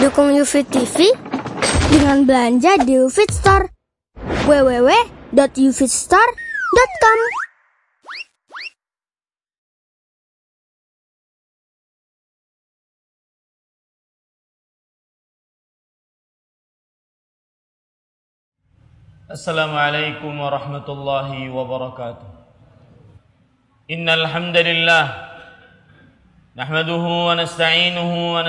Dukung UFIT TV dengan belanja di UFIT Store. Www.ufitstore.com Assalamualaikum warahmatullahi wabarakatuh. Innal hamdalillah nahmaduhu wa nasta'inuhu wa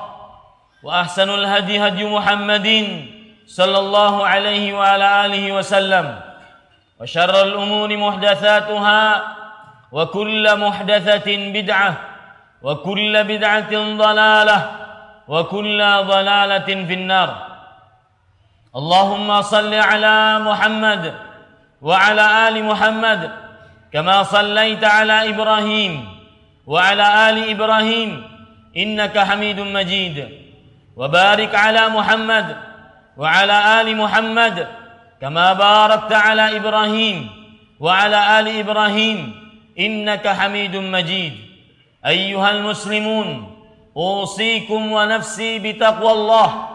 وأحسن الهدي هدي محمد صلى الله عليه وعلى آله وسلم. وشر الأمور محدثاتها وكل محدثة بدعة وكل بدعة ضلالة وكل ضلالة في النار. اللهم صل على محمد وعلى آل محمد كما صليت على إبراهيم وعلى آل إبراهيم إنك حميد مجيد. وبارك على محمد وعلى ال محمد كما باركت على إبراهيم وعلى ال إبراهيم انك حميد مجيد ايها المسلمون اوصيكم ونفسي بتقوى الله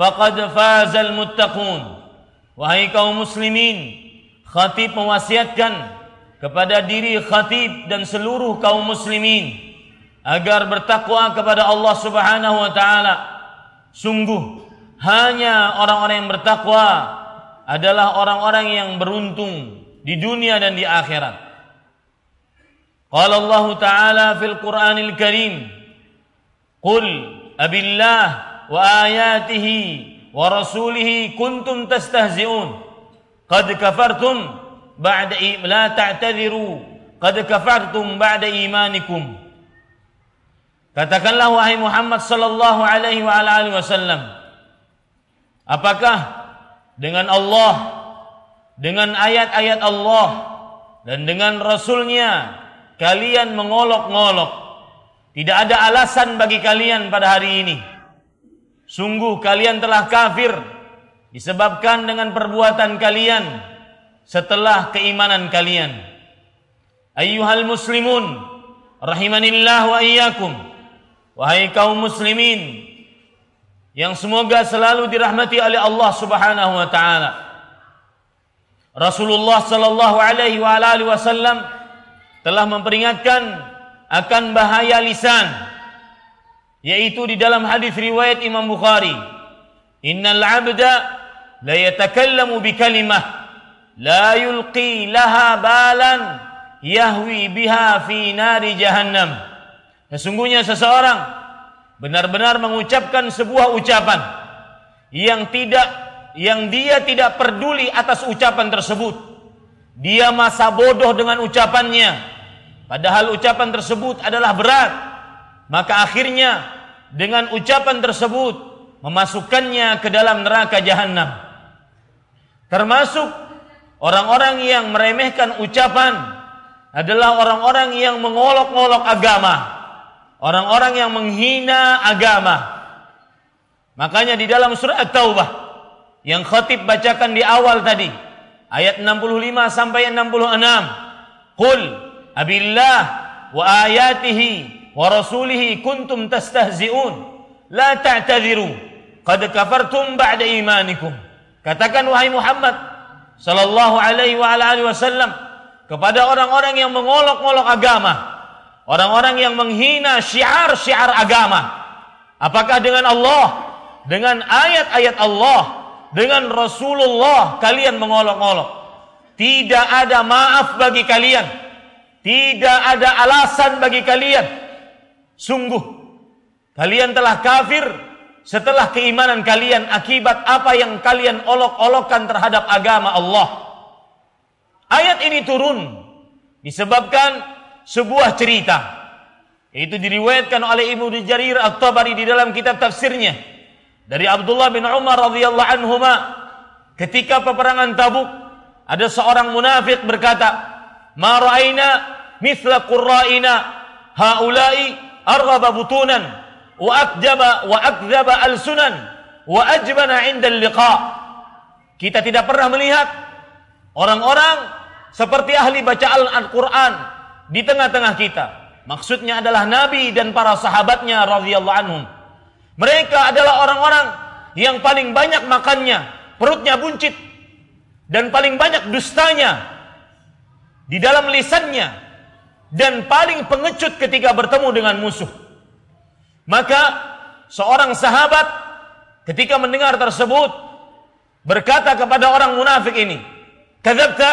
faqad fazal muttaqun wahai kaum muslimin khatib mewasiatkan kepada diri khatib dan seluruh kaum muslimin agar bertakwa kepada Allah Subhanahu wa taala Sungguh hanya orang-orang yang bertakwa adalah orang-orang yang beruntung di dunia dan di akhirat. Qala Allah Ta'ala fil Qur'anil Karim Qul abillah wa ayatihi wa rasulihi kuntum tastahzi'un. Qad kafartum ba'da la ta'tadiru. Qad kafartum ba'da imanikum. Katakanlah wahai Muhammad sallallahu alaihi wa alihi wasallam Apakah dengan Allah dengan ayat-ayat Allah dan dengan rasulnya kalian mengolok-ngolok tidak ada alasan bagi kalian pada hari ini Sungguh kalian telah kafir disebabkan dengan perbuatan kalian setelah keimanan kalian. Ayyuhal muslimun rahimanillah wa iyyakum. Wahai kaum muslimin yang semoga selalu dirahmati oleh Allah Subhanahu wa taala. Rasulullah sallallahu alaihi wasallam telah memperingatkan akan bahaya lisan yaitu di dalam hadis riwayat Imam Bukhari innal abda la yatakallamu bi kalimah la yulqi laha balan yahwi biha fi nari jahannam sesungguhnya seseorang benar-benar mengucapkan sebuah ucapan yang tidak yang dia tidak peduli atas ucapan tersebut. Dia masa bodoh dengan ucapannya. Padahal ucapan tersebut adalah berat. Maka akhirnya dengan ucapan tersebut memasukkannya ke dalam neraka jahanam. Termasuk orang-orang yang meremehkan ucapan adalah orang-orang yang mengolok-olok agama, orang-orang yang menghina agama. Makanya di dalam surah At-Taubah yang khatib bacakan di awal tadi, ayat 65 sampai 66. Qul abillah wa ayatihi wa rasulihi kuntum tastahzi'un la ta'tadhiru qad kafartum ba'da imanikum. Katakan wahai Muhammad sallallahu alaihi wa alihi wasallam kepada orang-orang yang mengolok-olok agama, orang-orang yang menghina syiar-syiar agama. Apakah dengan Allah, dengan ayat-ayat Allah, dengan Rasulullah kalian mengolok-olok? Tidak ada maaf bagi kalian. Tidak ada alasan bagi kalian. Sungguh kalian telah kafir setelah keimanan kalian akibat apa yang kalian olok-olokkan terhadap agama Allah. Ayat ini turun disebabkan sebuah cerita. Itu diriwayatkan oleh Ibnu Jarir At-Tabari di dalam kitab tafsirnya. Dari Abdullah bin Umar radhiyallahu anhuma ketika peperangan Tabuk ada seorang munafik berkata, "Ma ra'aina mithla qurra'ina haula'i arghaba butunan wa akjaba wa akdzaba alsunan wa ajbana 'inda liqa. Kita tidak pernah melihat orang-orang seperti ahli bacaan Al-Qur'an di tengah-tengah kita. Maksudnya adalah Nabi dan para sahabatnya radhiyallahu anhum. Mereka adalah orang-orang yang paling banyak makannya, perutnya buncit dan paling banyak dustanya di dalam lisannya dan paling pengecut ketika bertemu dengan musuh. Maka seorang sahabat ketika mendengar tersebut berkata kepada orang munafik ini, "Kadzabta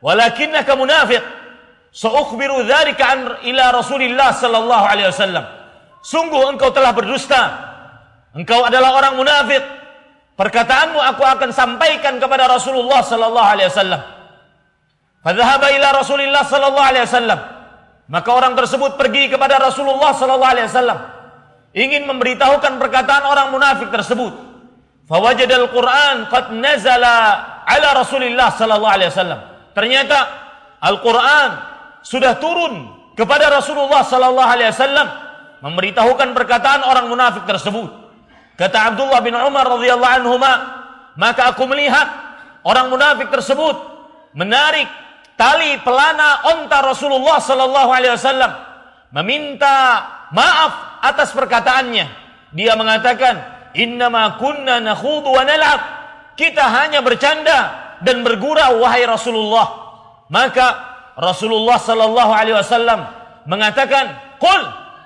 walakinnaka munafiq." Sa'ukhbiru dzalika an ila Rasulillah sallallahu alaihi wasallam. Sungguh engkau telah berdusta. Engkau adalah orang munafik. Perkataanmu aku akan sampaikan kepada Rasulullah sallallahu alaihi wasallam. Fadhahaba ila Rasulillah sallallahu alaihi wasallam. Maka orang tersebut pergi kepada Rasulullah sallallahu alaihi wasallam ingin memberitahukan perkataan orang munafik tersebut. Fawajadal Quran qad nazala ala Rasulillah sallallahu alaihi wasallam. Ternyata Al-Quran sudah turun kepada Rasulullah sallallahu alaihi wasallam memberitahukan perkataan orang munafik tersebut. Kata Abdullah bin Umar radhiyallahu anhu, maka aku melihat orang munafik tersebut menarik tali pelana onta Rasulullah sallallahu alaihi wasallam meminta maaf atas perkataannya. Dia mengatakan, "Innama kunna nakhudu wa nal'ab." Kita hanya bercanda dan bergurau wahai Rasulullah. Maka Rasulullah sallallahu alaihi wasallam mengatakan, "Qul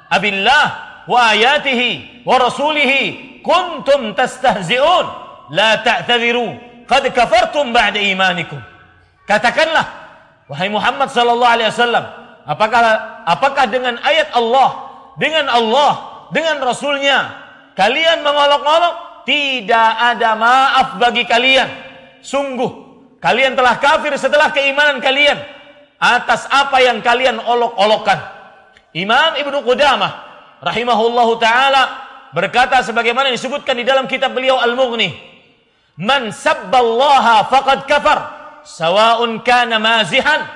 abillah wa ayatihi wa rasulihi kuntum tastahzi'un la ta'tadhiru qad kafartum ba'da imanikum." Katakanlah wahai Muhammad sallallahu alaihi wasallam, apakah apakah dengan ayat Allah, dengan Allah, dengan rasulnya kalian mengolok-olok? Tidak ada maaf bagi kalian. Sungguh kalian telah kafir setelah keimanan kalian atas apa yang kalian olok-olokkan. Imam Ibnu Qudamah rahimahullahu taala berkata sebagaimana disebutkan di dalam kitab beliau Al-Mughni, "Man sabballaha faqad kafar, sawa'un kana mazihan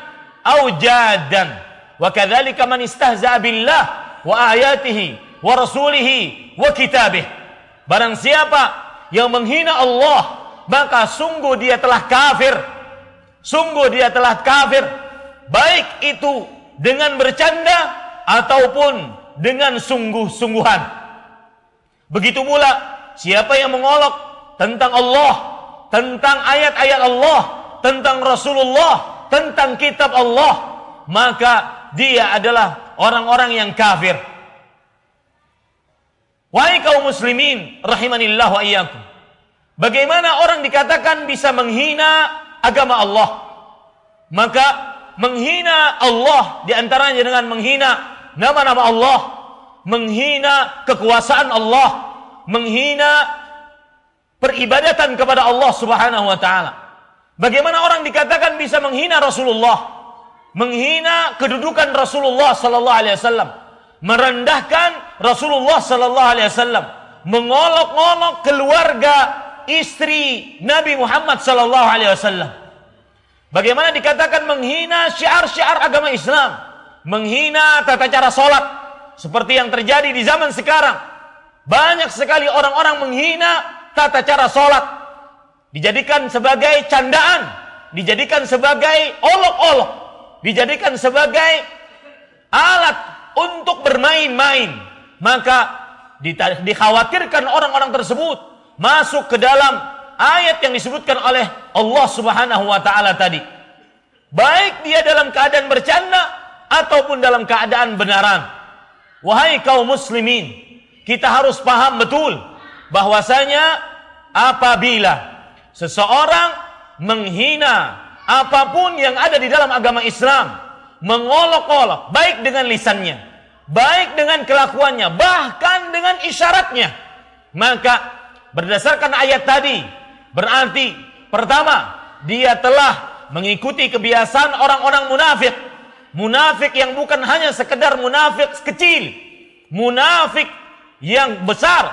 aw jaddan." Wa kadzalika man istahza'a billah wa ayatihi wa rasulihi wa kitabih. Barang siapa yang menghina Allah, maka sungguh dia telah kafir. Sungguh dia telah kafir baik itu dengan bercanda ataupun dengan sungguh-sungguhan. Begitu pula siapa yang mengolok tentang Allah, tentang ayat-ayat Allah, tentang Rasulullah, tentang kitab Allah, maka dia adalah orang-orang yang kafir. Wahai kaum muslimin rahimanillah wa iyyakum. Bagaimana orang dikatakan bisa menghina agama Allah? Maka menghina Allah di antaranya dengan menghina nama-nama Allah, menghina kekuasaan Allah, menghina peribadatan kepada Allah Subhanahu wa taala. Bagaimana orang dikatakan bisa menghina Rasulullah? Menghina kedudukan Rasulullah sallallahu alaihi wasallam, merendahkan Rasulullah sallallahu alaihi wasallam, mengolok-olok keluarga istri Nabi Muhammad sallallahu alaihi wasallam. Bagaimana dikatakan menghina syiar-syiar agama Islam, menghina tata cara sholat, seperti yang terjadi di zaman sekarang. Banyak sekali orang-orang menghina tata cara sholat, dijadikan sebagai candaan, dijadikan sebagai olok-olok, dijadikan sebagai alat untuk bermain-main, maka dikhawatirkan orang-orang tersebut masuk ke dalam ayat yang disebutkan oleh Allah Subhanahu wa taala tadi. Baik dia dalam keadaan bercanda ataupun dalam keadaan benaran. Wahai kaum muslimin, kita harus paham betul bahwasanya apabila seseorang menghina apa pun yang ada di dalam agama Islam, mengolok-olok baik dengan lisannya, baik dengan kelakuannya, bahkan dengan isyaratnya, maka berdasarkan ayat tadi berarti pertama dia telah mengikuti kebiasaan orang-orang munafik. Munafik yang bukan hanya sekedar munafik kecil, munafik yang besar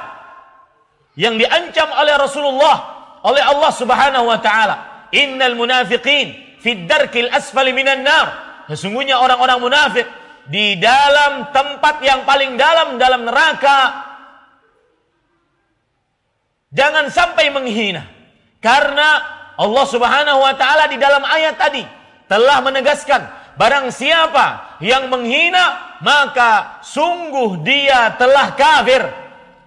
yang diancam oleh Rasulullah oleh Allah Subhanahu wa taala. Innal munafiqin fi darkil asfali minan nar. Sesungguhnya orang-orang munafik di dalam tempat yang paling dalam dalam neraka. Jangan sampai menghina. Karena Allah Subhanahu wa taala di dalam ayat tadi telah menegaskan barang siapa yang menghina maka sungguh dia telah kafir.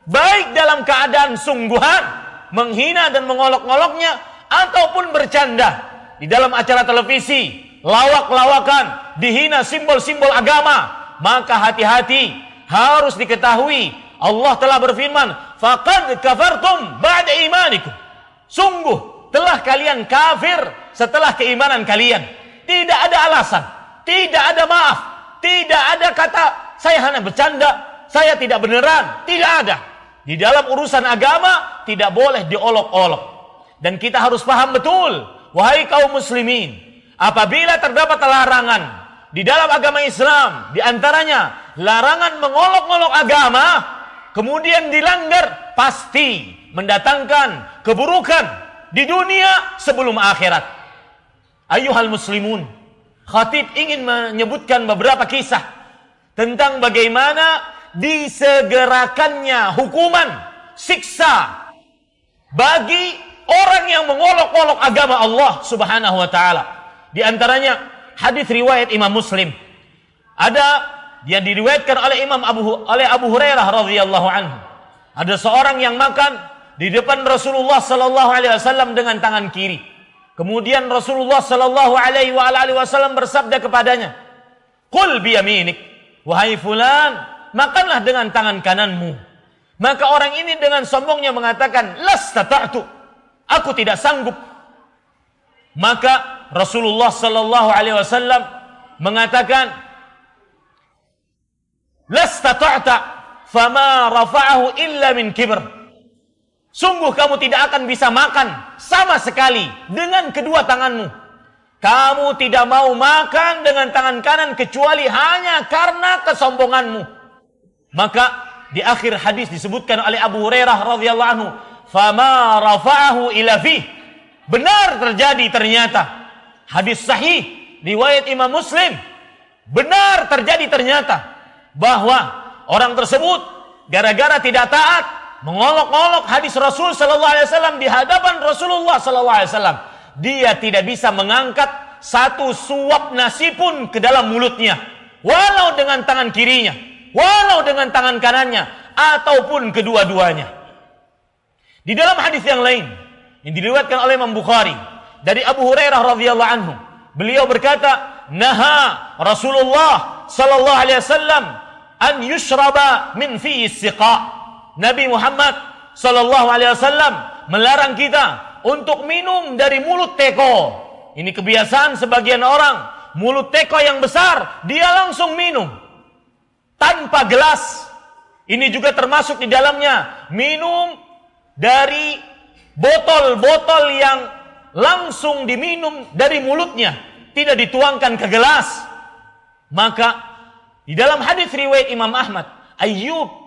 Baik dalam keadaan sungguhan menghina dan mengolok-oloknya ataupun bercanda. Di dalam acara televisi lawak-lawakan dihina simbol-simbol agama maka hati-hati harus diketahui Allah telah berfirman faqad kafartum ba'da imanikum sungguh telah kalian kafir setelah keimanan kalian. Tidak ada alasan, tidak ada maaf, tidak ada kata saya hanya bercanda, saya tidak beneran, tidak ada. Di dalam urusan agama tidak boleh diolok-olok. Dan kita harus paham betul, wahai kaum muslimin, apabila terdapat larangan di dalam agama Islam, di antaranya larangan mengolok-olok agama, kemudian dilanggar, pasti mendatangkan keburukan di dunia sebelum akhirat. Ayuhal muslimun, khatib ingin menyebutkan beberapa kisah tentang bagaimana disegerakannya hukuman siksa bagi orang yang mengolok-olok agama Allah Subhanahu wa taala. Di antaranya hadis riwayat Imam Muslim. Ada yang diriwayatkan oleh Imam Abu oleh Abu Hurairah radhiyallahu anhu. Ada seorang yang makan di depan Rasulullah sallallahu alaihi wasallam dengan tangan kiri. Kemudian Rasulullah sallallahu alaihi wasallam bersabda kepadanya, "Qul bi yaminik, wahai fulan, makanlah dengan tangan kananmu." Maka orang ini dengan sombongnya mengatakan, "Lastata'tu." Aku tidak sanggup. Maka Rasulullah sallallahu alaihi wasallam mengatakan, "Lastata'ta fama rafa'ahu illa min kibr." Sungguh kamu tidak akan bisa makan sama sekali dengan kedua tanganmu. Kamu tidak mau makan dengan tangan kanan kecuali hanya karena kesombonganmu. Maka di akhir hadis disebutkan oleh Abu Hurairah radhiyallahu anhu, "Fama rafa'ahu ila fi." Benar terjadi ternyata. Hadis sahih riwayat Imam Muslim. Benar terjadi ternyata bahwa orang tersebut gara-gara tidak taat mengolok-olok hadis Rasul sallallahu alaihi wasallam di hadapan Rasulullah sallallahu alaihi wasallam. Dia tidak bisa mengangkat satu suap nasi pun ke dalam mulutnya, walau dengan tangan kirinya, walau dengan tangan kanannya ataupun kedua-duanya. Di dalam hadis yang lain yang diriwayatkan oleh Imam Bukhari dari Abu Hurairah radhiyallahu anhu, beliau berkata, "Naha Rasulullah sallallahu alaihi wasallam an yushraba min fi siqa." Nabi Muhammad Sallallahu Alaihi Wasallam melarang kita untuk minum dari mulut teko. Ini kebiasaan sebagian orang. Mulut teko yang besar, dia langsung minum. Tanpa gelas. Ini juga termasuk di dalamnya. Minum dari botol-botol yang langsung diminum dari mulutnya. Tidak dituangkan ke gelas. Maka di dalam hadis riwayat Imam Ahmad, Ayyub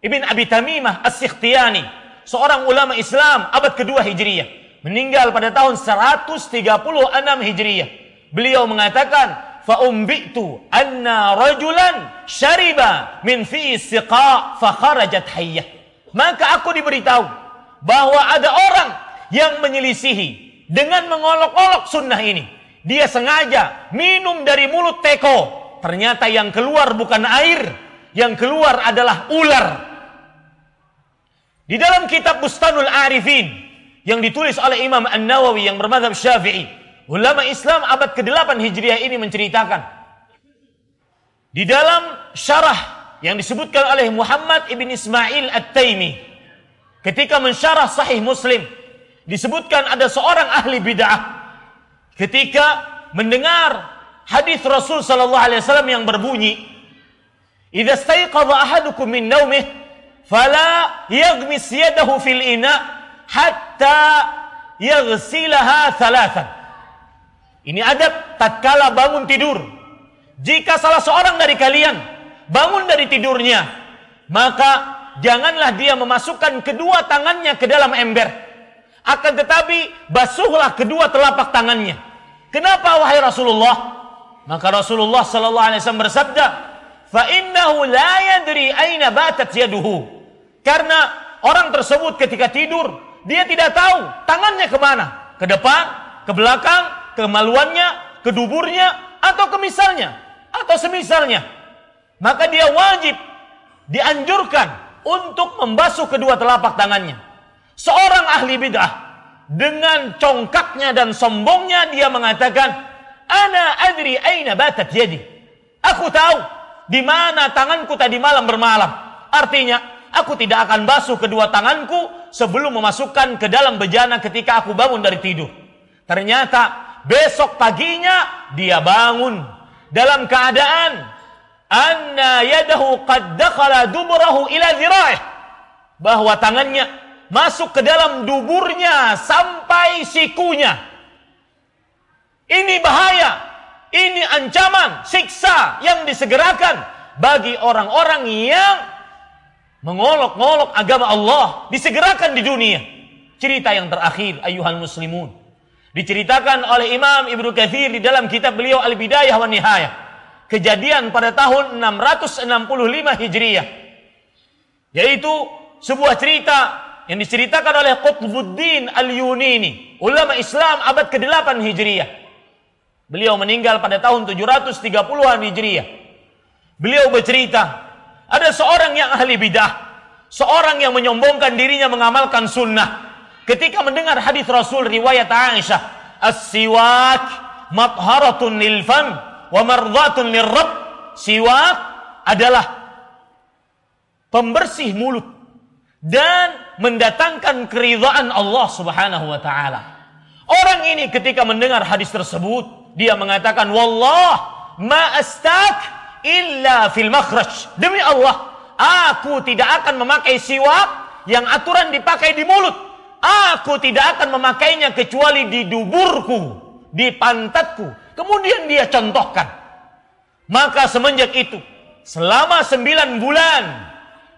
Ibn Abi Tamimah As-Sikhtiyani, seorang ulama Islam abad kedua Hijriyah, meninggal pada tahun 136 Hijriyah. Beliau mengatakan, "Fa'umbitu anna rajulan syariba min fi siqa fa hayyah." Maka aku diberitahu bahwa ada orang yang menyelisihi, dengan mengolok-olok sunnah ini. Dia sengaja minum dari mulut teko. Ternyata yang keluar bukan air, yang keluar adalah ular. Di dalam kitab Bustanul Arifin yang ditulis oleh Imam An-Nawawi yang bermadhab Syafi'i, ulama Islam abad ke-8 Hijriah ini menceritakan di dalam syarah yang disebutkan oleh Muhammad ibn Ismail At-Taimi ketika mensyarah Sahih Muslim disebutkan ada seorang ahli bid'ah ketika mendengar hadis Rasul sallallahu alaihi wasallam yang berbunyi "Idza staiqadha ahadukum min naumih fala yaghmis yadahu fil ina hatta yaghsilaha thalathan." Ini adab tatkala bangun tidur. Jika salah seorang dari kalian bangun dari tidurnya, maka janganlah dia memasukkan kedua tangannya ke dalam ember. Akan tetapi basuhlah kedua telapak tangannya. Kenapa wahai Rasulullah? Maka Rasulullah sallallahu alaihi wasallam bersabda, "Fa innahu la yadri aina batat yaduhu." Karena orang tersebut ketika tidur, dia tidak tahu tangannya ke mana. Ke depan, ke belakang, ke maluannya, ke duburnya, atau ke misalnya, atau semisalnya maka dia wajib dianjurkan untuk membasuh kedua telapak tangannya. Seorang ahli bid'ah dengan congkaknya dan sombongnya dia mengatakan, "Ana adri aina batat yadi." Aku tahu di mana tanganku tadi malam bermalam. Artinya, aku tidak akan basuh kedua tanganku sebelum memasukkan ke dalam bejana ketika aku bangun dari tidur. Ternyata besok paginya dia bangun. Dalam keadaan anna yadahu qad dakhala duburahu ila bahwa tangannya masuk ke dalam duburnya sampai sikunya. Ini bahaya. Ini ancaman siksa yang disegerakan bagi orang-orang yang mengolok-olok agama Allah disegerakan di dunia cerita yang terakhir ayuhan muslimun diceritakan oleh Imam Ibnu Katsir di dalam kitab beliau Al-Bidayah wa Nihayah kejadian pada tahun 665 Hijriah. Yaitu sebuah cerita yang diceritakan oleh Qutbuddin Al-Yunini, ulama Islam abad ke-8 Hijriah. Beliau meninggal pada tahun 730-an Hijriah. Beliau bercerita, ada seorang yang ahli bidah, seorang yang menyombongkan dirinya mengamalkan sunnah. Ketika mendengar hadis Rasul riwayat Aisyah, as-siwak matharatun lil fam wa mardhatun lirrabb siwak adalah pembersih mulut dan mendatangkan keridhaan Allah Subhanahu wa taala. Orang ini ketika mendengar hadis tersebut, dia mengatakan, "Wallah, ma astak illa fil makhraj." Demi Allah, aku tidak akan memakai siwak yang aturan dipakai di mulut. Aku tidak akan memakainya kecuali di duburku, di pantatku, Kemudian dia contohkan. Maka semenjak itu, selama sembilan bulan,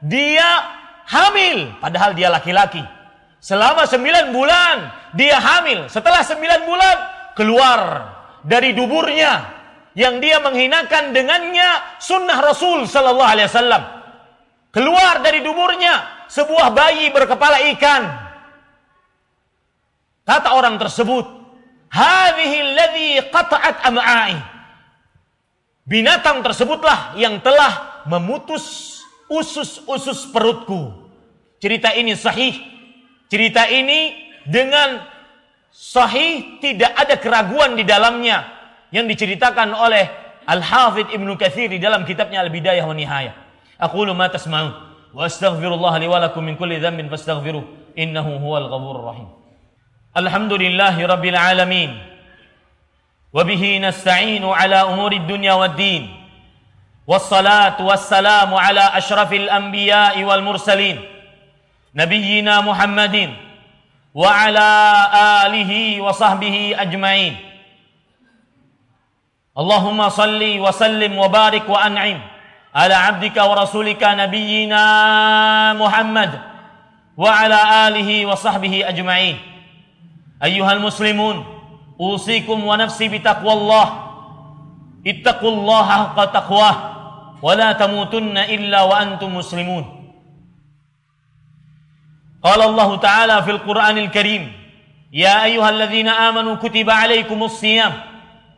dia hamil. Padahal dia laki-laki. Selama sembilan bulan, dia hamil. Setelah sembilan bulan, keluar dari duburnya yang dia menghinakan dengannya sunnah Rasul Sallallahu Alaihi Wasallam. Keluar dari duburnya sebuah bayi berkepala ikan. Kata orang tersebut, Hadhihi qata'at am'ai. Binatang tersebutlah yang telah memutus usus-usus perutku. Cerita ini sahih. Cerita ini dengan sahih tidak ada keraguan di dalamnya yang diceritakan oleh Al-Hafidh Ibnu Katsir di dalam kitabnya Al-Bidayah wa Nihayah. Aku ma tasma'un wa astaghfirullah li wa lakum min kulli dhanbin fastaghfiruh innahu huwal ghafurur rahim. الحمد لله رب العالمين وبه نستعين على امور الدنيا والدين والصلاه والسلام على اشرف الانبياء والمرسلين نبينا محمد وعلى اله وصحبه اجمعين اللهم صل وسلم وبارك وأنعم على عبدك ورسولك نبينا محمد وعلى آله وصحبه أجمعين. أيها المسلمون أوصيكم ونفسي بتقوى الله. اتقوا الله حق تقواه ولا تموتن إلا وأنتم مسلمون. قال الله تعالى في القرآن الكريم Ya ayyuhalladzina amanu kutiba alaikumus siyam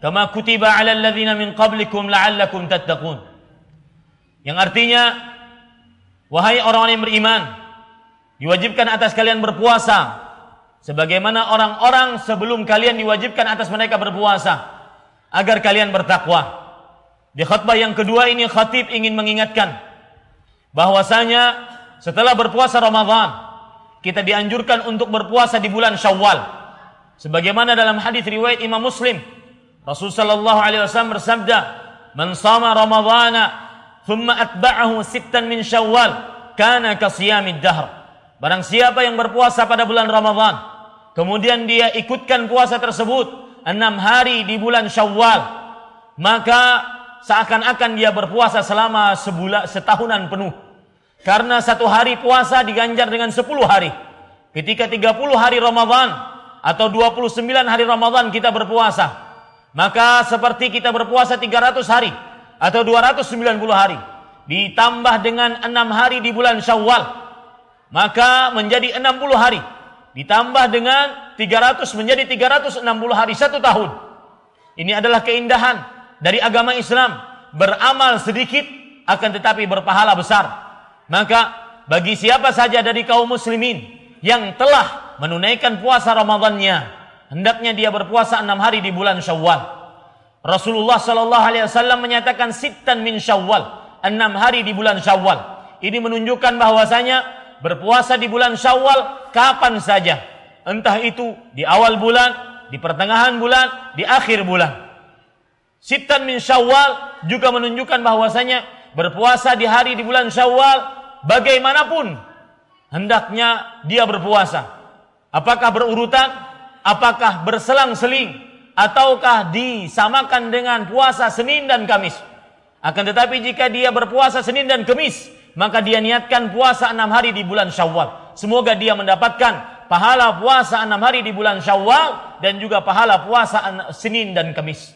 kama kutiba 'alal ladzina min qablikum la'allakum tattaqun. Yang artinya wahai orang-orang yang beriman, diwajibkan atas kalian berpuasa sebagaimana orang-orang sebelum kalian diwajibkan atas mereka berpuasa agar kalian bertakwa. Di khutbah yang kedua ini khatib ingin mengingatkan bahwasanya setelah berpuasa Ramadan kita dianjurkan untuk berpuasa di bulan Syawal. Sebagaimana dalam hadis riwayat Imam Muslim, Rasul sallallahu alaihi wasallam bersabda, "Man shama Ramadhana thumma atba'ahu sittan min Syawal, kana kasiyamid dahr." Barang siapa yang berpuasa pada bulan Ramadan, kemudian dia ikutkan puasa tersebut enam hari di bulan Syawal, maka seakan-akan dia berpuasa selama sebulan setahunan penuh. Karena satu hari puasa diganjar dengan 10 hari. Ketika 30 hari Ramadan atau 29 hari Ramadan kita berpuasa, maka seperti kita berpuasa 300 hari atau 290 hari ditambah dengan 6 hari di bulan Syawal, maka menjadi 60 hari ditambah dengan 300 menjadi 360 hari satu tahun. Ini adalah keindahan dari agama Islam, beramal sedikit akan tetapi berpahala besar. Maka bagi siapa saja dari kaum muslimin yang telah menunaikan puasa Ramadannya, hendaknya dia berpuasa enam hari di bulan Syawal. Rasulullah Shallallahu Alaihi Wasallam menyatakan sitan min Syawal, enam hari di bulan Syawal. Ini menunjukkan bahwasanya berpuasa di bulan Syawal kapan saja, entah itu di awal bulan, di pertengahan bulan, di akhir bulan. Sitan min Syawal juga menunjukkan bahwasanya berpuasa di hari di bulan Syawal bagaimanapun hendaknya dia berpuasa. Apakah berurutan? Apakah berselang-seling? Ataukah disamakan dengan puasa Senin dan Kamis? Akan tetapi jika dia berpuasa Senin dan Kamis, maka dia niatkan puasa enam hari di bulan Syawal. Semoga dia mendapatkan pahala puasa enam hari di bulan Syawal dan juga pahala puasa Senin dan Kamis.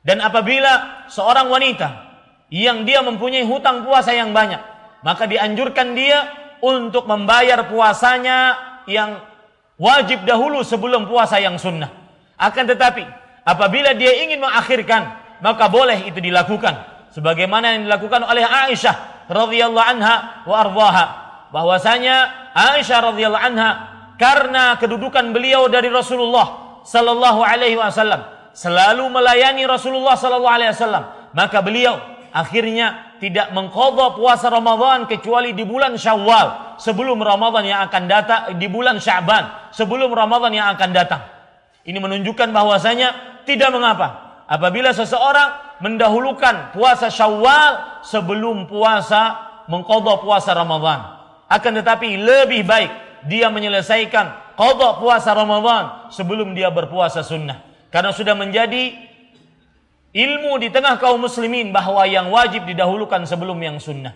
Dan apabila seorang wanita yang dia mempunyai hutang puasa yang banyak, maka dianjurkan dia untuk membayar puasanya yang wajib dahulu sebelum puasa yang sunnah. Akan tetapi, apabila dia ingin mengakhirkan, maka boleh itu dilakukan. Sebagaimana yang dilakukan oleh Aisyah radhiyallahu anha wa ardhaha. Bahwasanya Aisyah radhiyallahu anha karena kedudukan beliau dari Rasulullah sallallahu alaihi wasallam selalu melayani Rasulullah sallallahu alaihi wasallam, maka beliau akhirnya tidak mengkodok puasa Ramadan kecuali di bulan Syawal sebelum Ramadan yang akan datang di bulan Syaban sebelum Ramadan yang akan datang. Ini menunjukkan bahwasanya tidak mengapa apabila seseorang mendahulukan puasa Syawal sebelum puasa mengkodok puasa Ramadan. Akan tetapi lebih baik dia menyelesaikan kodok puasa Ramadan sebelum dia berpuasa sunnah. Karena sudah menjadi ilmu di tengah kaum muslimin bahwa yang wajib didahulukan sebelum yang sunnah.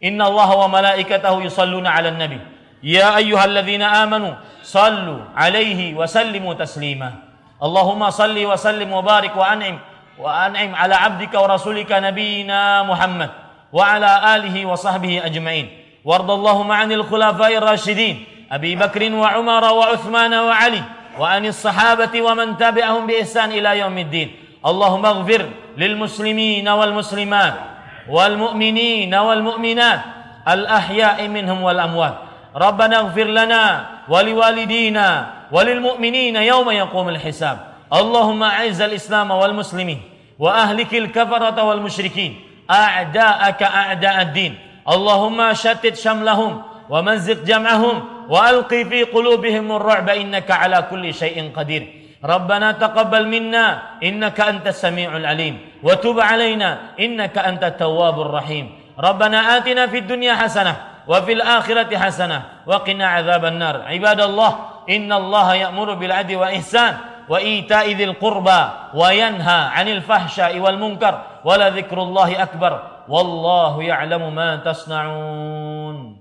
Inna Allah wa malaikatahu yusalluna ala nabi. يا أيها الذين آمنوا صلوا عليه وسلموا تسليما. اللهم صل وسلم وبارك وأنعم وأنعم على عبدك ورسولك نبينا محمد وعلى آله وصحبه أجمعين. وارض اللهم عن الخلفاء الراشدين أبي بكر وعمر وعثمان وعلي وعن الصحابة ومن تبعهم بإحسان إلى يوم الدين. اللهم اغفر للمسلمين والمسلمات والمؤمنين والمؤمنات الأحياء منهم والأموات. ربنا اغفر لنا ولوالدينا وللمؤمنين يوم يقوم الحساب. اللهم أعز الإسلام والمسلمين وأهلك الكفرة والمشركين. أعداءك أعداء الدين. اللهم شتت شملهم ومزق جمعهم وألقي في قلوبهم الرعب. إنك على كل شيء قدير. ربنا تقبل منا. إنك أنت السميع العليم. وتب علينا. إنك أنت التواب الرحيم. ربنا آتنا في الدنيا حسنة وفي الآخرة حسنة. وقنا عذاب النار. عباد الله إن الله يأمر بالعدل واحسان وإيتاء ذي القربى وينهى عن الفحشاء والمنكر ولذكر الله أكبر. والله يعلم ما تصنعون.